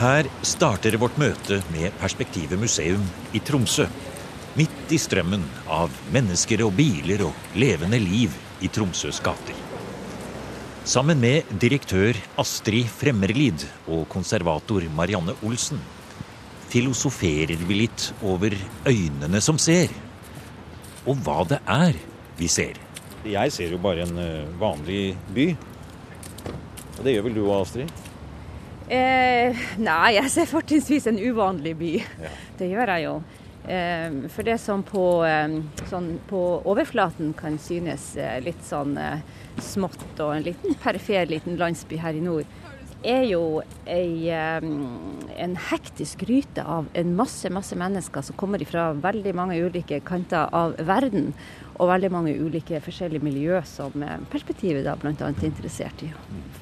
Her starter vårt møte med Perspektivet museum i Tromsø. Midt i strømmen av mennesker og biler og levende liv i Tromsøs gater. Sammen med direktør Astrid Fremmerlid og konservator Marianne Olsen filosoferer vi litt over øynene som ser, og hva det er vi ser. Jeg ser jo bare en eh, vanlig by. Og det gjør vel du òg, Astrid? Eh, nei, jeg ser fortrinnsvis en uvanlig by. Ja. Det gjør jeg jo. Eh, for det som på, eh, sånn, på, overflaten kan synes eh, litt sånn eh, smått og en liten perifer liten landsby her i nord, er jo ei, en hektisk gryte av en masse, masse mennesker som kommer fra veldig mange ulike kanter av verden. Og veldig mange ulike forskjellige miljø som perspektivet da bl.a. er interessert i.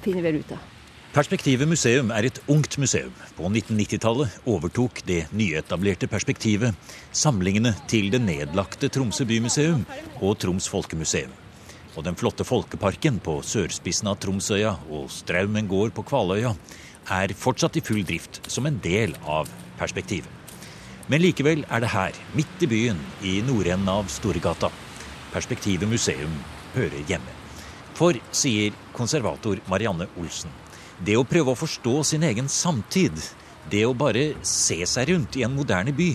finner vi ut av. Perspektivet museum er et ungt museum. På 1990-tallet overtok det nyetablerte Perspektivet samlingene til det nedlagte Tromsø bymuseum og Troms folkemuseum. Og den flotte folkeparken på sørspissen av Tromsøya og Straumen gård på Kvaløya er fortsatt i full drift som en del av Perspektivet. Men likevel er det her, midt i byen, i nordenden av Storegata, Perspektivet museum hører hjemme. For, sier konservator Marianne Olsen, det å prøve å forstå sin egen samtid, det å bare se seg rundt i en moderne by,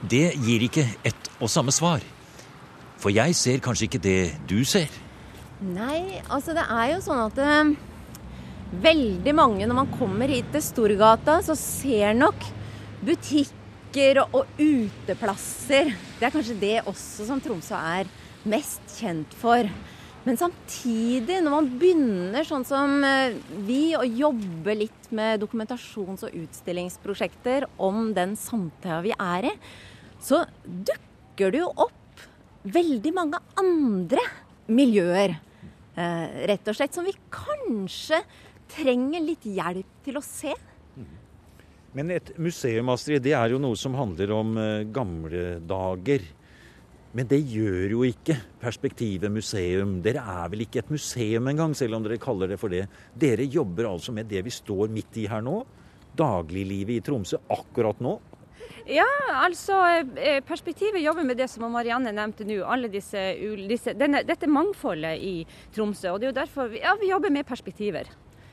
det gir ikke ett og samme svar. For jeg ser kanskje ikke det du ser. Nei, altså det er jo sånn at eh, veldig mange når man kommer hit til Storgata, så ser nok butikker og, og uteplasser Det er kanskje det også som Tromsø er mest kjent for. Men samtidig, når man begynner sånn som eh, vi, å jobbe litt med dokumentasjons- og utstillingsprosjekter om den samtida vi er i, så dukker det jo opp veldig mange andre miljøer. Eh, rett og slett som vi kanskje trenger litt hjelp til å se. Men et museum, Astrid, det er jo noe som handler om eh, gamle dager. Men det gjør jo ikke Perspektivet museum. Dere er vel ikke et museum engang, selv om dere kaller det for det. Dere jobber altså med det vi står midt i her nå. Dagliglivet i Tromsø akkurat nå. Ja, altså eh, Perspektivet jobber med det som Marianne nevnte nå. alle disse, disse denne, Dette mangfoldet i Tromsø. og det er jo derfor vi, ja, vi jobber med perspektiver.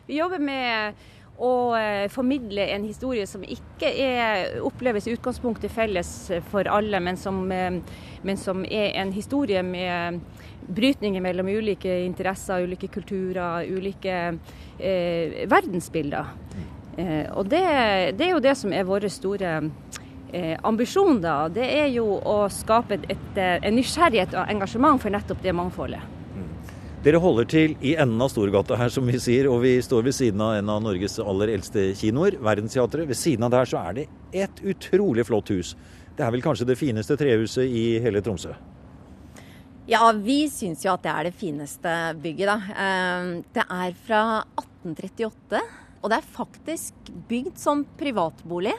Vi jobber med å eh, formidle en historie som ikke er, oppleves i utgangspunktet felles for alle, men som, eh, men som, er en historie med brytninger mellom ulike interesser, ulike kulturer, ulike eh, verdensbilder. Eh, og det, det, er jo det som er vår store eh, ambisjon, da. Det er jo å skape et, et, en nysgjerrighet og engasjement for nettopp det mangfoldet. Dere holder til i enden av Storgata her, som vi sier, og vi står ved siden av en av Norges aller eldste kinoer, Verdensteatret. Ved siden av der så er det et utrolig flott hus. Det er vel kanskje det fineste trehuset i hele Tromsø? Ja, vi syns jo at det er det fineste bygget, da. Ehm, det er fra 1838, og det er faktisk bygd som privatbolig.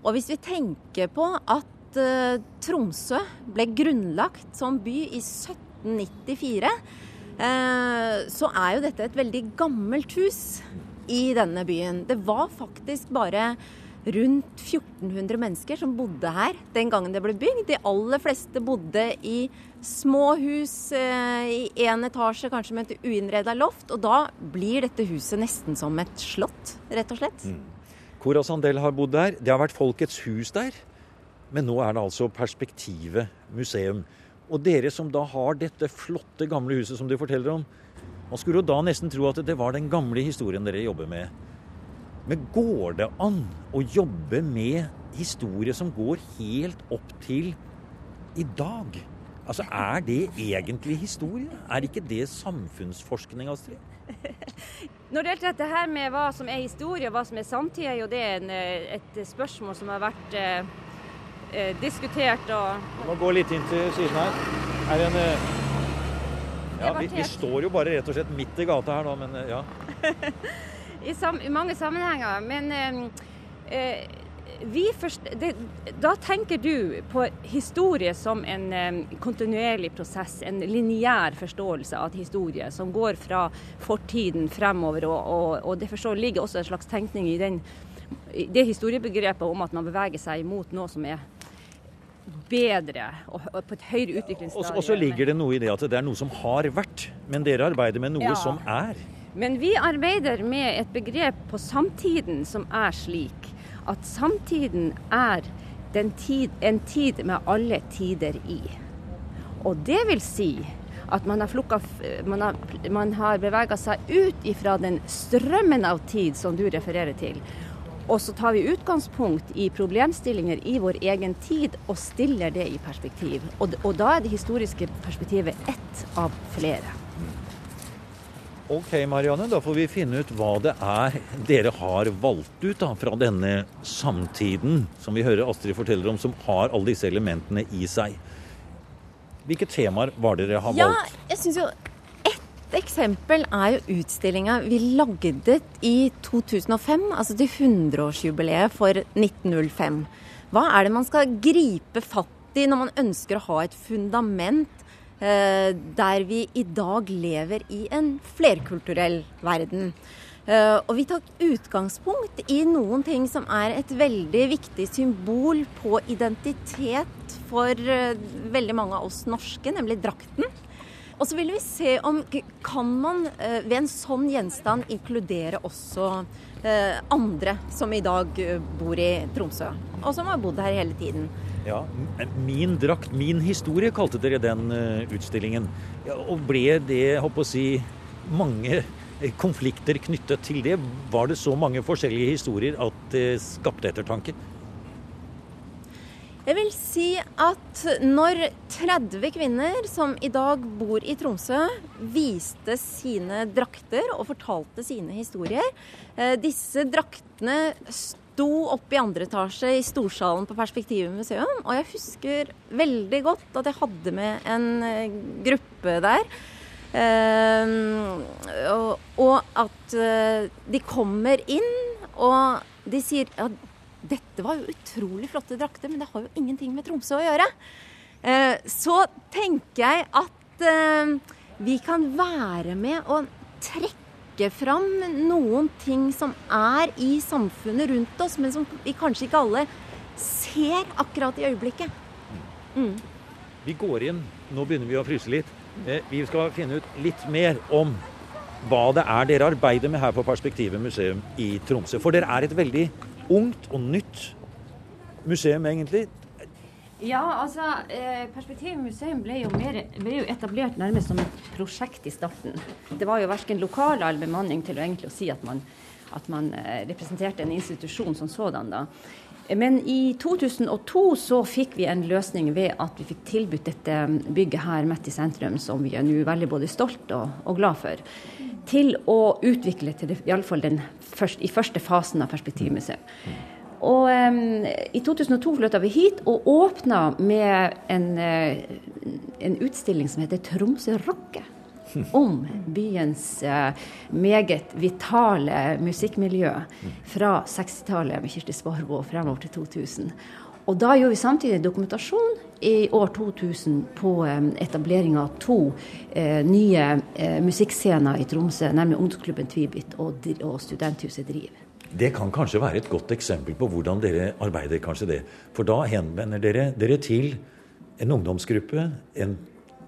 Og hvis vi tenker på at eh, Tromsø ble grunnlagt som by i 1794 Eh, så er jo dette et veldig gammelt hus i denne byen. Det var faktisk bare rundt 1400 mennesker som bodde her den gangen det ble bygd. De aller fleste bodde i små hus eh, i én etasje, kanskje med et uinnreda loft. Og da blir dette huset nesten som et slott, rett og slett. Mm. Cora Sandel har bodd der. Det har vært Folkets hus der. Men nå er det altså Perspektivet museum. Og dere som da har dette flotte, gamle huset som du forteller om, man skulle jo da nesten tro at det var den gamle historien dere jobber med. Men går det an å jobbe med historie som går helt opp til i dag? Altså, Er det egentlig historie? Er ikke det samfunnsforskning, Astrid? Når det gjelder dette her med hva som er historie og hva som er samtid, er jo det en, eh, et spørsmål som har vært eh, diskutert og Du må gå litt inn til siden her. Er en, eh, ja, vi, vi, står jo bare rett og slett midt i gata her nå, men eh, ja. I, sam, I, mange sammenhenger. Men eh, eh Først, det, da tenker du på historie som en kontinuerlig prosess, en lineær forståelse av historie som går fra fortiden fremover. Og, og, og det forstår ligger også en slags tenkning i den det historiebegrepet om at man beveger seg mot noe som er bedre og på et høyere utviklingsstadie. Og så ligger det noe i det at det er noe som har vært, men dere arbeider med noe ja. som er. Men vi arbeider med et begrep på samtiden som er slik at samtiden er tid, en tid med alle tider i. Og det vil si at man har, flukka, man har, man har bevega seg ut ifra den strømmen av tid som du refererer til. Og så tar vi utgangspunkt i problemstillinger i vår egen tid og stiller det i perspektiv. Og, og da er det historiske perspektivet ett av flere. Ok, Marianne, da får vi finne ut hva det er dere har valgt ut da, fra denne samtiden som vi hører Astrid forteller om, som har alle disse elementene i seg. Hvilke temaer var det dere har ja, valgt? Jeg synes jo Et eksempel er jo utstillinga vi lagde i 2005, altså til 100-årsjubileet for 1905. Hva er det man skal gripe fatt i når man ønsker å ha et fundament Eh, der vi i dag lever i en flerkulturell verden. Eh, og vi tar utgangspunkt i noen ting som er et veldig viktig symbol på identitet for eh, veldig mange av oss norske, nemlig drakten. Og så vil vi se om kan man ved en sånn gjenstand inkludere også andre som i dag bor i Tromsø, og som har bodd her hele tiden. Ja, 'Min drakt, min historie' kalte dere den utstillingen. Og ble det håper å si, mange eh, konflikter knyttet til det? Var det så mange forskjellige historier at det skapte ettertanke? Jeg vil si at når 30 kvinner som i dag bor i Tromsø, viste sine drakter og fortalte sine historier eh, Disse draktene sto oppe i andre etasje i storsalen på Perspektivet museum. Og jeg husker veldig godt at jeg hadde med en eh, gruppe der. Uh, og, at de kommer inn, og de sier ja, dette var jo utrolig flotte drakter, men det har jo ingenting med Tromsø å gjøre. Uh, så tenker jeg at vi kan være med å trekke fram noen ting som er i samfunnet rundt oss, men som vi kanskje ikke alle ser akkurat i øyeblikket. Mm. Vi går inn. Nå begynner vi å fryse litt. Eh, vi skal finne ut litt mer om hva det er dere arbeider med her på Perspektivet museum i Tromsø. For dere er et veldig ungt og nytt museum, egentlig. Ja, altså Perspektivmuseum Perspektiv museum ble jo, mer, ble jo, etablert nærmest som et prosjekt i starten. Det var jo verken lokal eller bemanning til å egentlig si at man, at man eh, representerte en institusjon som sådan. da. Men i 2002 så fikk vi en løsning ved at vi fikk tilbudt dette bygget her midt i sentrum, som vi er nå veldig både stolt og, og, glad for, til å utvikle til det, iallfall den første, i første fasen av Perspektivmuseet. Og um, I 2002 flytta vi hit og åpna med en, uh, en, utstilling som heter Tromsø Rocke. Om byens uh, meget vitale musikkmiljø fra 60-tallet med Kirsti Sparbo fremover til 2000. Og da gjorde vi samtidig dokumentasjon i år 2000 på um, etablering av to eh, nye musikkscener i Tromsø, nemlig ungdomsklubben Tvibit og, og Studenthuset Driv. Det kan kanskje være et godt eksempel på hvordan dere arbeider. kanskje det. For da henvender dere dere til en ungdomsgruppe en,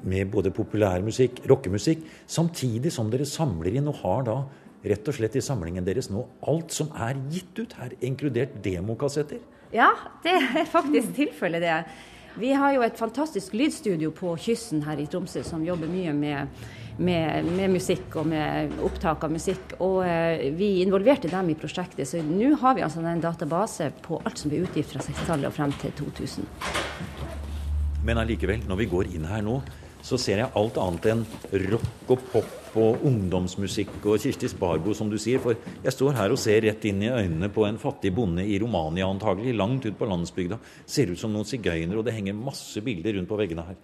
med både populærmusikk, rockemusikk, samtidig som dere samler inn og har da rett og slett i samlingen deres nå alt som er gitt ut her, inkludert demokassetter. Ja, det er faktisk tilfellet, det. Vi har jo et fantastisk lydstudio på kysten her i Tromsø som jobber mye med med, med, musikk og med opptak av musikk. Og eh, vi involverte dem i prosjektet, så nå har vi altså en database på alt som ble utgitt fra 60-tallet og frem til 2000. Men allikevel, når vi går inn her nå, så ser jeg alt annet enn rock og pop og ungdomsmusikk og Kirsti Sparbo, som du sier. For jeg står her og ser rett inn i øynene på en fattig bonde i Romania antagelig, langt ut på landsbygda. Ser ut som noen sigøynere, og det henger masse bilder rundt på veggene her.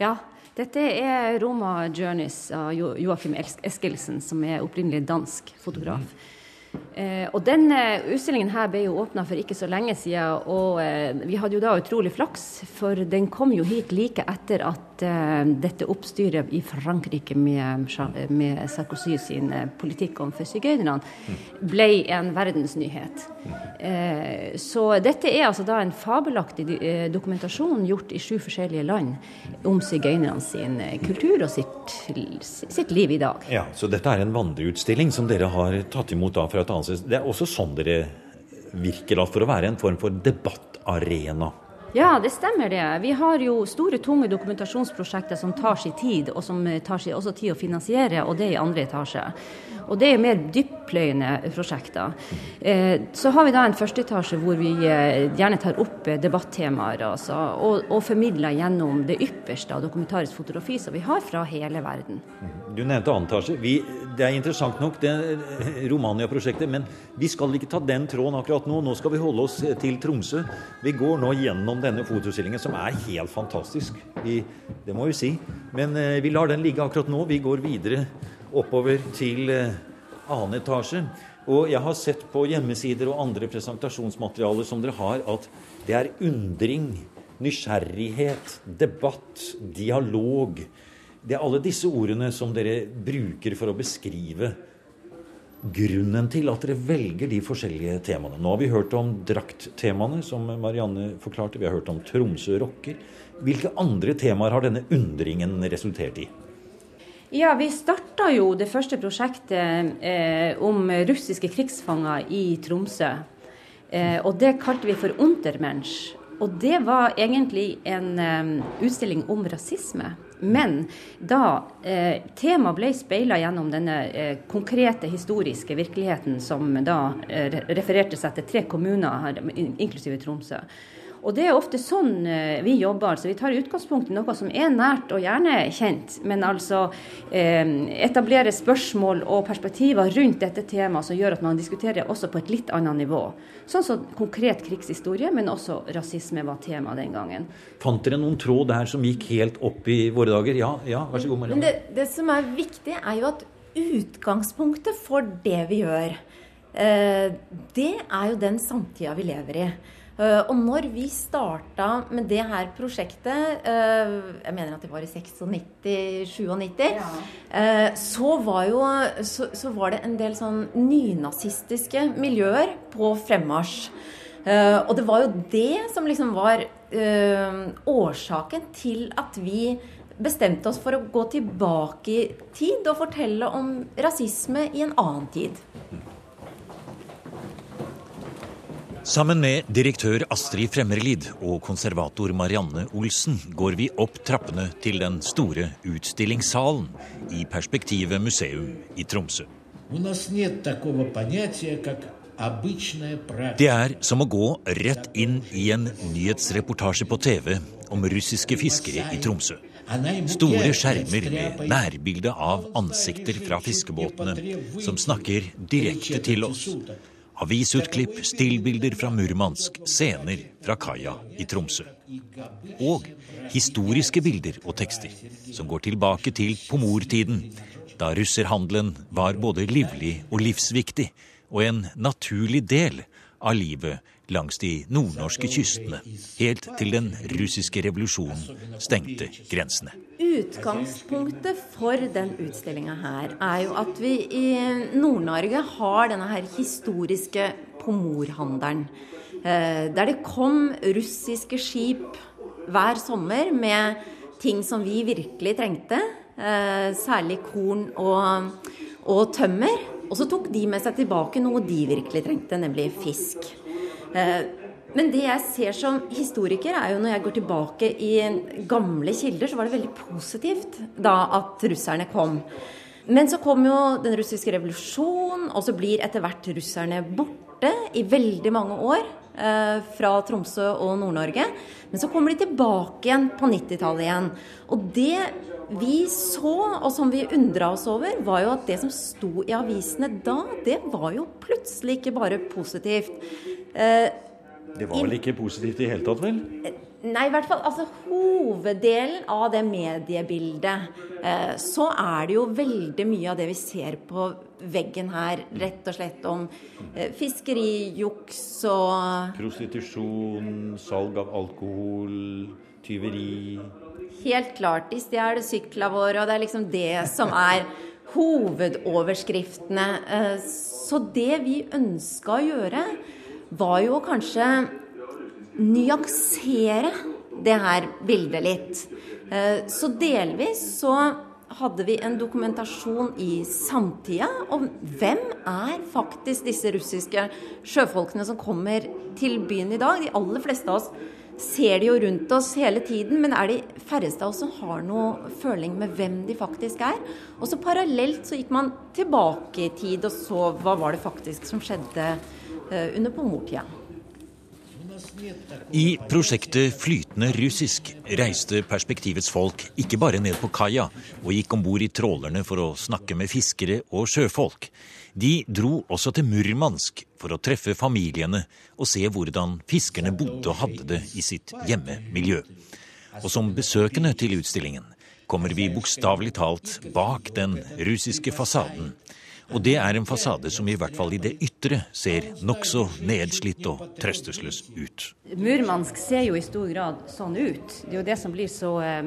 Ja, dette er Roma Journeys av Joakim Eskildsen, som er opprinnelig dansk fotograf. Eh, og denne utstillingen her ble jo åpna for ikke så lenge siden, og eh, vi hadde jo da utrolig flaks, for den kom jo hit like etter at eh, dette oppstyret i Frankrike med, med Sarkozy sin eh, politikk overfor sigøynerne ble en verdensnyhet. Eh, så dette er altså da en fabelaktig eh, dokumentasjon gjort i sju forskjellige land om sigøynerne sin kultur og sitt, sitt, liv i dag. Ja, Så dette er en vandreutstilling som dere har tatt imot da fra et annet Det er også sånn dere virker for å være en form for debattarena? Ja, det stemmer det. Vi har jo store, tunge dokumentasjonsprosjekter som tar sin tid, og som tar sin også tid å finansiere, og det i andre etasje. Og det er mer dyppløyende prosjekter. Eh, så har vi da en førsteetasje hvor vi eh, gjerne tar opp eh, debattemaer altså, og, og, formidler gjennom det ypperste av dokumentarisk fotografi som vi har fra hele verden. Du nevnte annen etasje. Det er interessant nok, det Romania-prosjektet, men vi skal ikke ta den tråden akkurat nå. Nå skal vi holde oss til Tromsø. Vi går nå gjennom denne fotostillingen, som er helt fantastisk. Vi, det må vi si. Men vi lar den ligge akkurat nå. Vi går videre oppover til eh, annen etasje. Og jeg har sett på hjemmesider og andre presentasjonsmaterialer som dere har, at det er undring, nysgjerrighet, debatt, dialog. Det er alle disse ordene som dere bruker for å beskrive grunnen til at dere velger de forskjellige temaene. Nå har vi hørt om drakttemaene, som Marianne forklarte. Vi har hørt om Tromsø rocker. Hvilke andre temaer har denne undringen resultert i? Ja, vi starta jo det første prosjektet eh, om russiske krigsfanger i Tromsø. Eh, og det kalte vi for Untermensch. Og det var egentlig en eh, utstilling om rasisme. Men da eh, temaet ble speila gjennom denne eh, konkrete historiske virkeligheten som da eh, refererte seg til tre kommuner, her, inklusive Tromsø, og det er ofte sånn eh, vi jobber. altså Vi tar utgangspunkt i noe som er nært og gjerne kjent, men altså eh, etablere spørsmål og perspektiver rundt dette temaet som gjør at man diskuterer også på et litt annet nivå. Sånn som konkret krigshistorie, men også rasisme var tema den gangen. Fant dere noen tråd der som gikk helt opp i våre dager? Ja, ja vær så god, Marianne. Men det, det som er viktig, er jo at utgangspunktet for det vi gjør, eh, det er jo den samtida vi lever i. Eh, og når vi starta med det her prosjektet, eh, jeg mener at det var i 96-97, ja. Eh, så, var så, så var det en del sånn nynazistiske miljøer på fremmarsj. Og det var jo det som liksom var årsaken til at vi bestemte oss for å gå tilbake i tid og fortelle om rasisme i en annen tid. Sammen med direktør Astrid Fremmerlid og konservator Marianne Olsen går vi opp trappene til den store utstillingssalen i Perspektivet museum i Tromsø. Det er som å gå rett inn i en nyhetsreportasje på TV om russiske fiskere i Tromsø. Store skjermer med nærbilde av ansikter fra fiskebåtene som snakker direkte til oss. Avisutklipp, stillbilder fra Murmansk, scener fra kaia i Tromsø. Og historiske bilder og tekster som går tilbake til pomortiden, da russerhandelen var både livlig og livsviktig, og en naturlig del av livet langs de nordnorske kystene, helt til den russiske revolusjonen stengte grensene. Utgangspunktet for den utstillinga her er jo at vi i Nord-Norge har denne her historiske pomorhandelen. Eh, der det kom russiske skip hver sommer med ting som vi virkelig trengte. Eh, særlig korn og, og tømmer. Og så tok de med seg tilbake noe de virkelig trengte, nemlig fisk. Eh, men det jeg ser som historiker, er jo når jeg går tilbake i gamle kilder, så var det veldig positivt da at russerne kom. Men så kom jo den russiske revolusjonen, og så blir etter hvert russerne borte i veldig mange år. Eh, fra Tromsø og Nord-Norge. Men så kommer de tilbake igjen på 90-tallet igjen. Og det vi så, og som vi undra oss over, var jo at det som sto i avisene da, det var jo plutselig ikke bare positivt. Eh, det var vel ikke positivt i hele tatt, vel? Nei, i hvert fall altså, hoveddelen av det mediebildet, eh, så er det jo veldig mye av det vi ser på veggen her, rett og slett om eh, fiskerijuks og Prostitusjon, salg av alkohol, tyveri Helt klart. De stjeler syklene våre, og det er liksom det som er hovedoverskriftene. Eh, så det vi ønska å gjøre, var jo kanskje nyansere det her bildet litt. Eh, så delvis så hadde vi en dokumentasjon i samtida om hvem er faktisk disse russiske sjøfolkene som kommer til byen i dag. De aller fleste av oss ser de jo rundt oss hele tiden, men er de færreste av oss som har noe føling med hvem de faktisk er. Og så parallelt så gikk man tilbake i tid og så hva var det faktisk som skjedde under pomortida. I prosjektet Flytende russisk reiste perspektivets folk ikke bare ned på kaia og gikk om bord i trålerne for å snakke med fiskere og sjøfolk. De dro også til Murmansk for å treffe familiene og se hvordan fiskerne bodde og hadde det i sitt hjemmemiljø. Og som besøkende til utstillingen kommer vi bokstavelig talt bak den russiske fasaden og det er en fasade som i hvert fall i det ytre ser nokså nedslitt og trøstesløs ut. Murmansk ser jo i stor grad sånn ut. Det er jo det som blir så eh,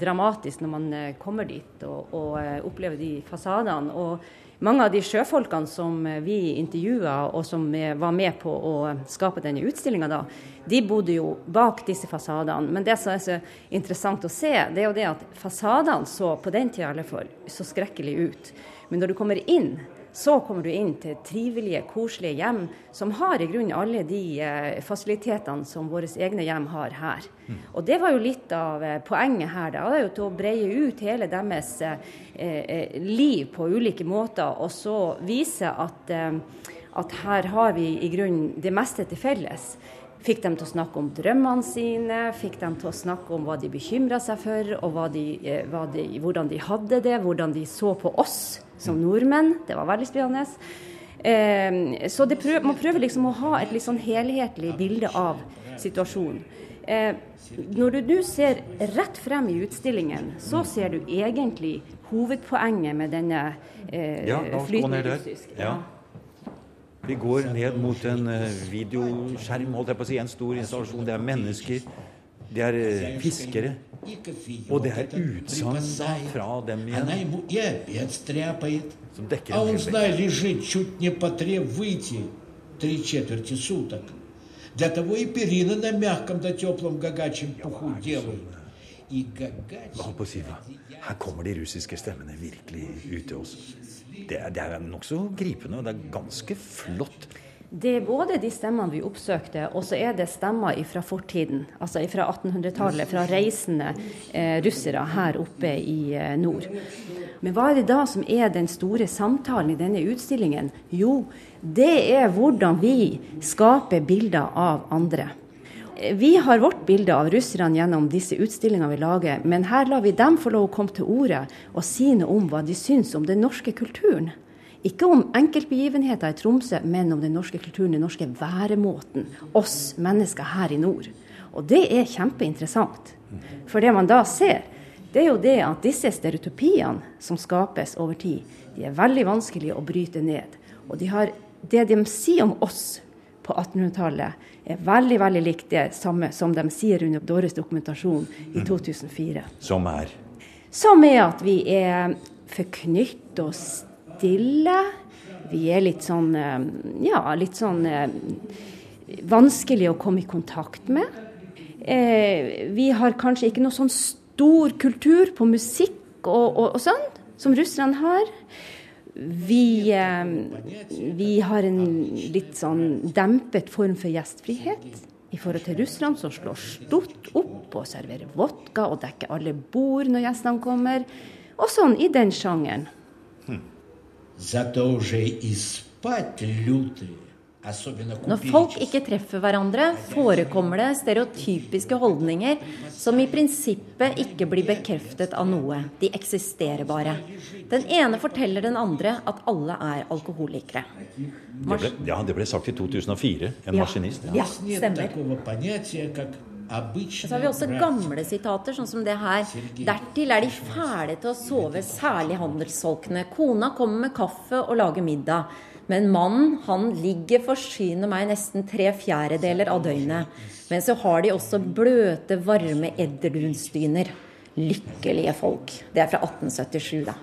dramatisk når man eh, kommer dit og, og eh, opplever de fasadene. Og mange av de sjøfolkene som eh, vi intervjua og som eh, var med på å skape denne utstillinga da, de bodde jo bak disse fasadene. Men det som er så interessant å se, det er jo det at fasadene så på den tida i alle fall så skrekkelig ut. Men når du kommer inn, så kommer du inn til trivelige, koselige hjem som har i grunnen alle de eh, fasilitetene som våre egne hjem har her. Mm. Og det var jo litt av eh, poenget her. Det er jo til å breie ut hele deres eh, eh, liv på ulike måter, og så vise at, eh, at her har vi i grunnen det meste til felles. Fikk dem til å snakke om drømmene sine, fikk dem til å snakke om hva de bekymra seg for, og de, eh, de, hvordan de hadde det, hvordan de så på oss som nordmenn. Det var veldig spennende. Eh, så prøver, man prøver liksom å ha et litt sånn helhetlig bilde av situasjonen. Eh, når du nå ser rett frem i utstillingen, så ser du egentlig hovedpoenget med denne eh, ja, flytende russisk. Ja. Vi går ned mot en eh, videoskjerm, holdt jeg på å si, en stor installasjon. Det er mennesker, det er eh, fiskere. Og det er utsagn fra dem igjen. Som dekker en hel Для того и перины на мягком да теплом гагачем пуху делают. Hva på, Siva. Her kommer de russiske stemmene virkelig ut til oss. Det er, det er nokså gripende, og det er ganske flott. Det er både de stemmene vi oppsøkte, og så er det stemmer fra fortiden. Altså fra 1800-tallet, fra reisende eh, russere her oppe i eh, nord. Men hva er det da som er den store samtalen i denne utstillingen? Jo, det er hvordan vi skaper bilder av andre. Vi har vårt bilde av russerne gjennom disse utstillingene vi lager, men her lar vi dem få lov å komme til orde og si noe om hva de syns om den norske kulturen. Ikke om enkeltbegivenheter i Tromsø, men om den norske kulturen, den norske væremåten. Oss mennesker her i nord. Og det er kjempeinteressant. For det man da ser, det er jo det at disse stereotypiene som skapes over tid, de er veldig vanskelige å bryte ned. Og de har, det de sier om oss på 1800-tallet, er veldig veldig likt det samme som de sier under deres dokumentasjon i 2004. Mm. Som er? Som er at vi er forknytt og stille. Vi er litt sånn eh, ja, litt sånn eh, vanskelig å komme i kontakt med. Eh, vi har kanskje ikke noe sånn stor kultur på musikk og, og, og sånn, som russerne har. Vi, eh, vi, har en litt sånn dempet form for gjestfrihet i forhold til Russland, som slår stort opp og serverer vodka og dekker alle bord når gjestene kommer. Og sånn i den sjangeren. Hm. Når folk ikke treffer hverandre, forekommer det stereotypiske holdninger som i prinsippet ikke blir bekreftet av noe. De eksisterer bare. Den ene forteller den andre at alle er alkoholikere. Det ble, ja, det ble sagt i 2004. En maskinist. Ja, ja stemmer. Så har vi også gamle sitater, sånn som det her. Dertil er de fæle til å sove, særlig handelsfolkene. Kona kommer med kaffe og lager middag. Men mannen, han ligger forsyner meg nesten tre fjerdedeler av døgnet. Men så har de også bløte, varme edderdunsdyner. Lykkelige folk. Det er fra 1877, da.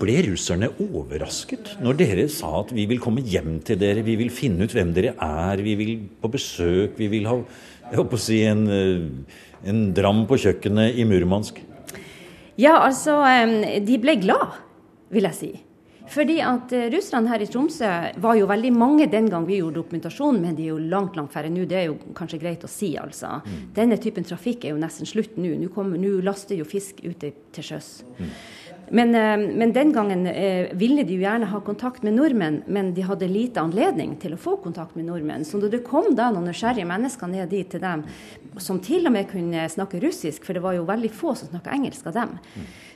Ble russerne overrasket når dere sa at vi vil komme hjem til dere, vi vil finne ut hvem dere er, vi vil på besøk, vi vil ha jeg håper å si en, eh, en dram på kjøkkenet i Murmansk? Ja, altså De ble glad, vil jeg si. Fordi at eh, russerne her i Tromsø var jo veldig mange den gang vi gjorde dokumentasjon, men de er jo langt langt færre nå. Det er jo kanskje greit å si, altså. Mm. Denne typen trafikk er jo nesten slutt nå. Nå laster jo fisk ute til sjøs. Mm. Men, eh, men, den gangen eh, ville de jo gjerne ha kontakt med nordmenn, men de hadde lite anledning til å få kontakt med nordmenn. Så da det kom da noen nysgjerrige mennesker ned dit til dem, som til og med kunne snakke russisk, for det var jo veldig få som snakka engelsk av dem,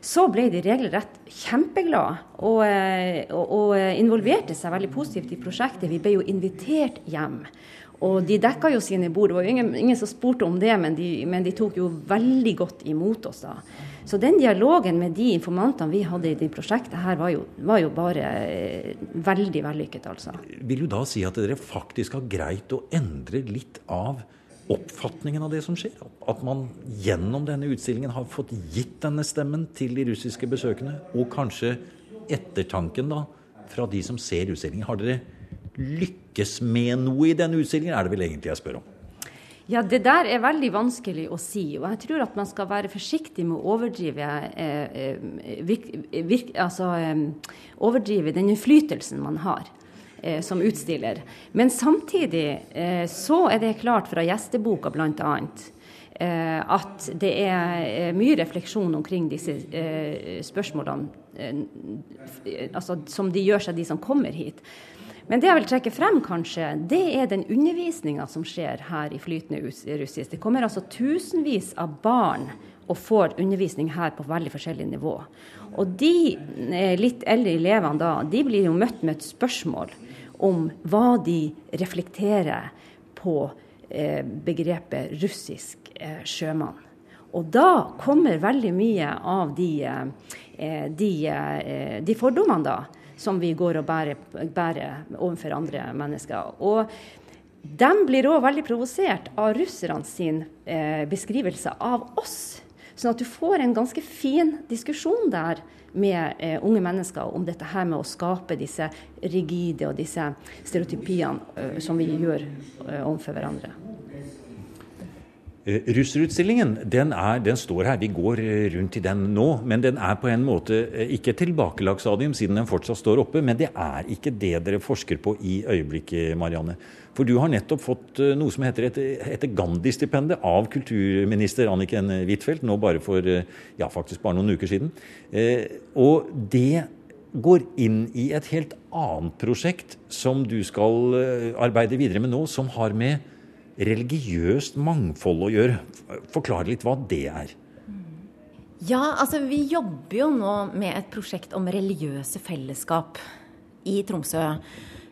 så ble de regelrett kjempeglade og, eh, og, og involverte seg veldig positivt i prosjektet. Vi ble jo invitert hjem. Og de dekka jo sine bord. Det var jo ingen, ingen som spurte om det, men de, men de, tok jo veldig godt imot oss da. Så den dialogen med de informantene vi hadde i det prosjektet her, var jo, var jo bare eh, veldig vellykket, altså. Vil du da si at dere faktisk har greit å endre litt av oppfatningen av det som skjer? At man gjennom denne utstillingen har fått gitt denne stemmen til de russiske besøkende? Og kanskje ettertanken da, fra de som ser utstillingen. Har dere lykkes med noe i denne utstillingen, er det vel egentlig jeg spør om? Ja, Det der er veldig vanskelig å si. og Jeg tror at man skal være forsiktig med å overdrive, eh, eh virk, virk, altså, eh, overdrive den innflytelsen man har eh, som utstiller. Men samtidig eh, så er det klart fra gjesteboka bl.a. Eh, at det er mye refleksjon omkring disse spørsmålene altså, som de gjør seg, de som kommer hit. Men det jeg vil trekke frem, kanskje, det er den undervisninga som skjer her i flytende russisk. Det kommer altså tusenvis av barn og får undervisning her på veldig forskjellig nivå. Og de eh, litt eldre elevene da, de blir jo møtt med et spørsmål om hva de reflekterer på eh, begrepet russisk eh, sjømann. Og da kommer veldig mye av de, eh, de, de fordommene da som vi går og bærer, bærer overfor andre mennesker. Og de blir òg veldig provosert av russerne sin eh, beskrivelse av oss. Sånn at du får en ganske fin diskusjon der med eh, unge mennesker om dette her med å skape disse rigide og disse stereotypiene eh, som vi gjør eh, overfor hverandre. Eh, russerutstillingen den, er, den, står her, vi går eh, rundt i den nå. Men den er på en måte eh, ikke et tilbakelagt stadium, siden den fortsatt står oppe. Men det er ikke det dere forsker på i øyeblikket, Marianne. For du har nettopp fått noe som heter et, et Gandhi-stipendet av kulturminister Anniken Huitfeldt, nå bare for ja, faktisk bare noen uker siden. Og det går inn i et helt annet prosjekt som du skal arbeide videre med nå, som har med religiøst mangfold å gjøre. Forklare litt hva det er. Ja, altså vi jobber jo nå med et prosjekt om religiøse fellesskap i Tromsø.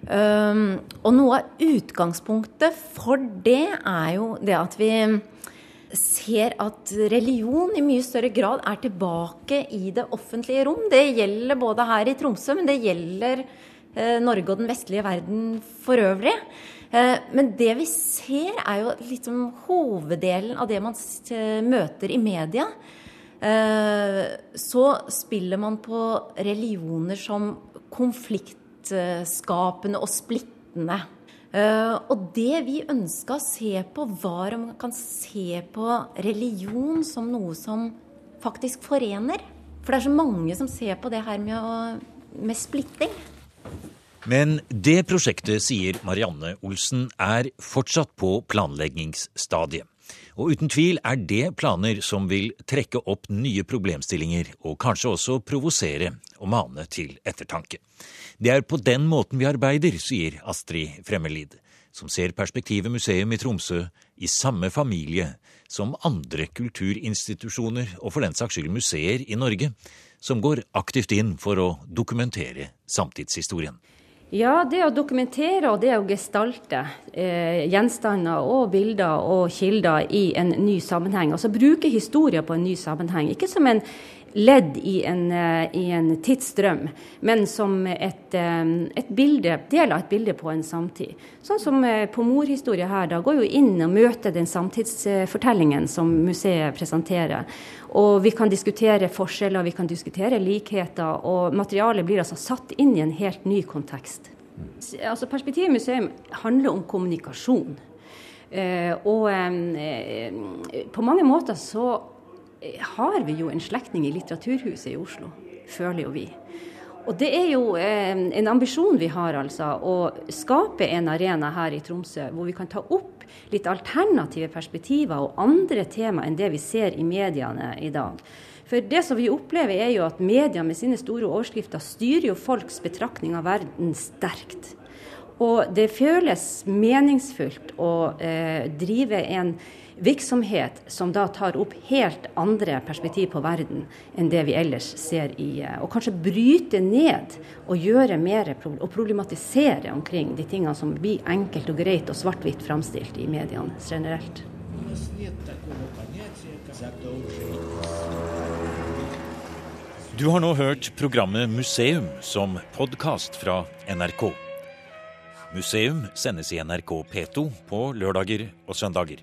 Um, og noe av utgangspunktet for det er jo det at vi ser at religion i mye større grad er tilbake i det offentlige rom. Det gjelder både her i Tromsø, men det gjelder uh, Norge og den vestlige verden for øvrig. Eh, men det vi ser, er jo liksom hoveddelen av det man møter i media. Eh, så spiller man på religioner som konfliktskapende og splittende. Eh, og det vi ønska å se på, var om man kan se på religion som noe som faktisk forener. For det er så mange som ser på det her med, med splitting. Men det prosjektet, sier Marianne Olsen, er fortsatt på planleggingsstadiet. Og uten tvil er det planer som vil trekke opp nye problemstillinger, og kanskje også provosere og mane til ettertanke. Det er på den måten vi arbeider, sier Astrid Fremmelid, som ser Perspektivet museum i Tromsø i samme familie som andre kulturinstitusjoner, og for den saks skyld museer i Norge, som går aktivt inn for å dokumentere samtidshistorien. Ja, det å dokumentere og det å gestalte eh, gjenstander og bilder og kilder i en ny sammenheng. Altså bruke historier på en ny sammenheng. Ikke som en ledd i en, eh, i en tidsstrøm, men som et, et, bilde, del av et bilde på en samtid. Sånn som eh, på morhistorie her, da går jo inn og møter den samtidsfortellingen som museet presenterer. Og vi kan diskutere forskjeller, vi kan diskutere likheter, og materialet blir altså satt inn i en helt ny kontekst. Altså Perspektivet museum handler om kommunikasjon. Eh, og eh, på mange måter så har vi jo en slektning i Litteraturhuset i Oslo, føler jo vi. Og det er jo eh, en ambisjon vi har, altså, å skape en arena her i Tromsø hvor vi kan ta opp litt alternative perspektiver og andre tema enn det vi ser i mediene i dag. For det som vi opplever er jo at media med sine store overskrifter styrer jo folks betraktning av verden sterkt. Og det føles meningsfullt å eh, drive en virksomhet som da tar opp helt andre perspektiv på verden enn det vi ellers ser i eh, Og kanskje bryte ned og gjøre mer og problematisere omkring de tingene som blir enkelt og greit og svart-hvitt framstilt i mediene generelt. Du har nå hørt programmet Museum som podkast fra NRK. Museum sendes i NRK P2 på lørdager og søndager.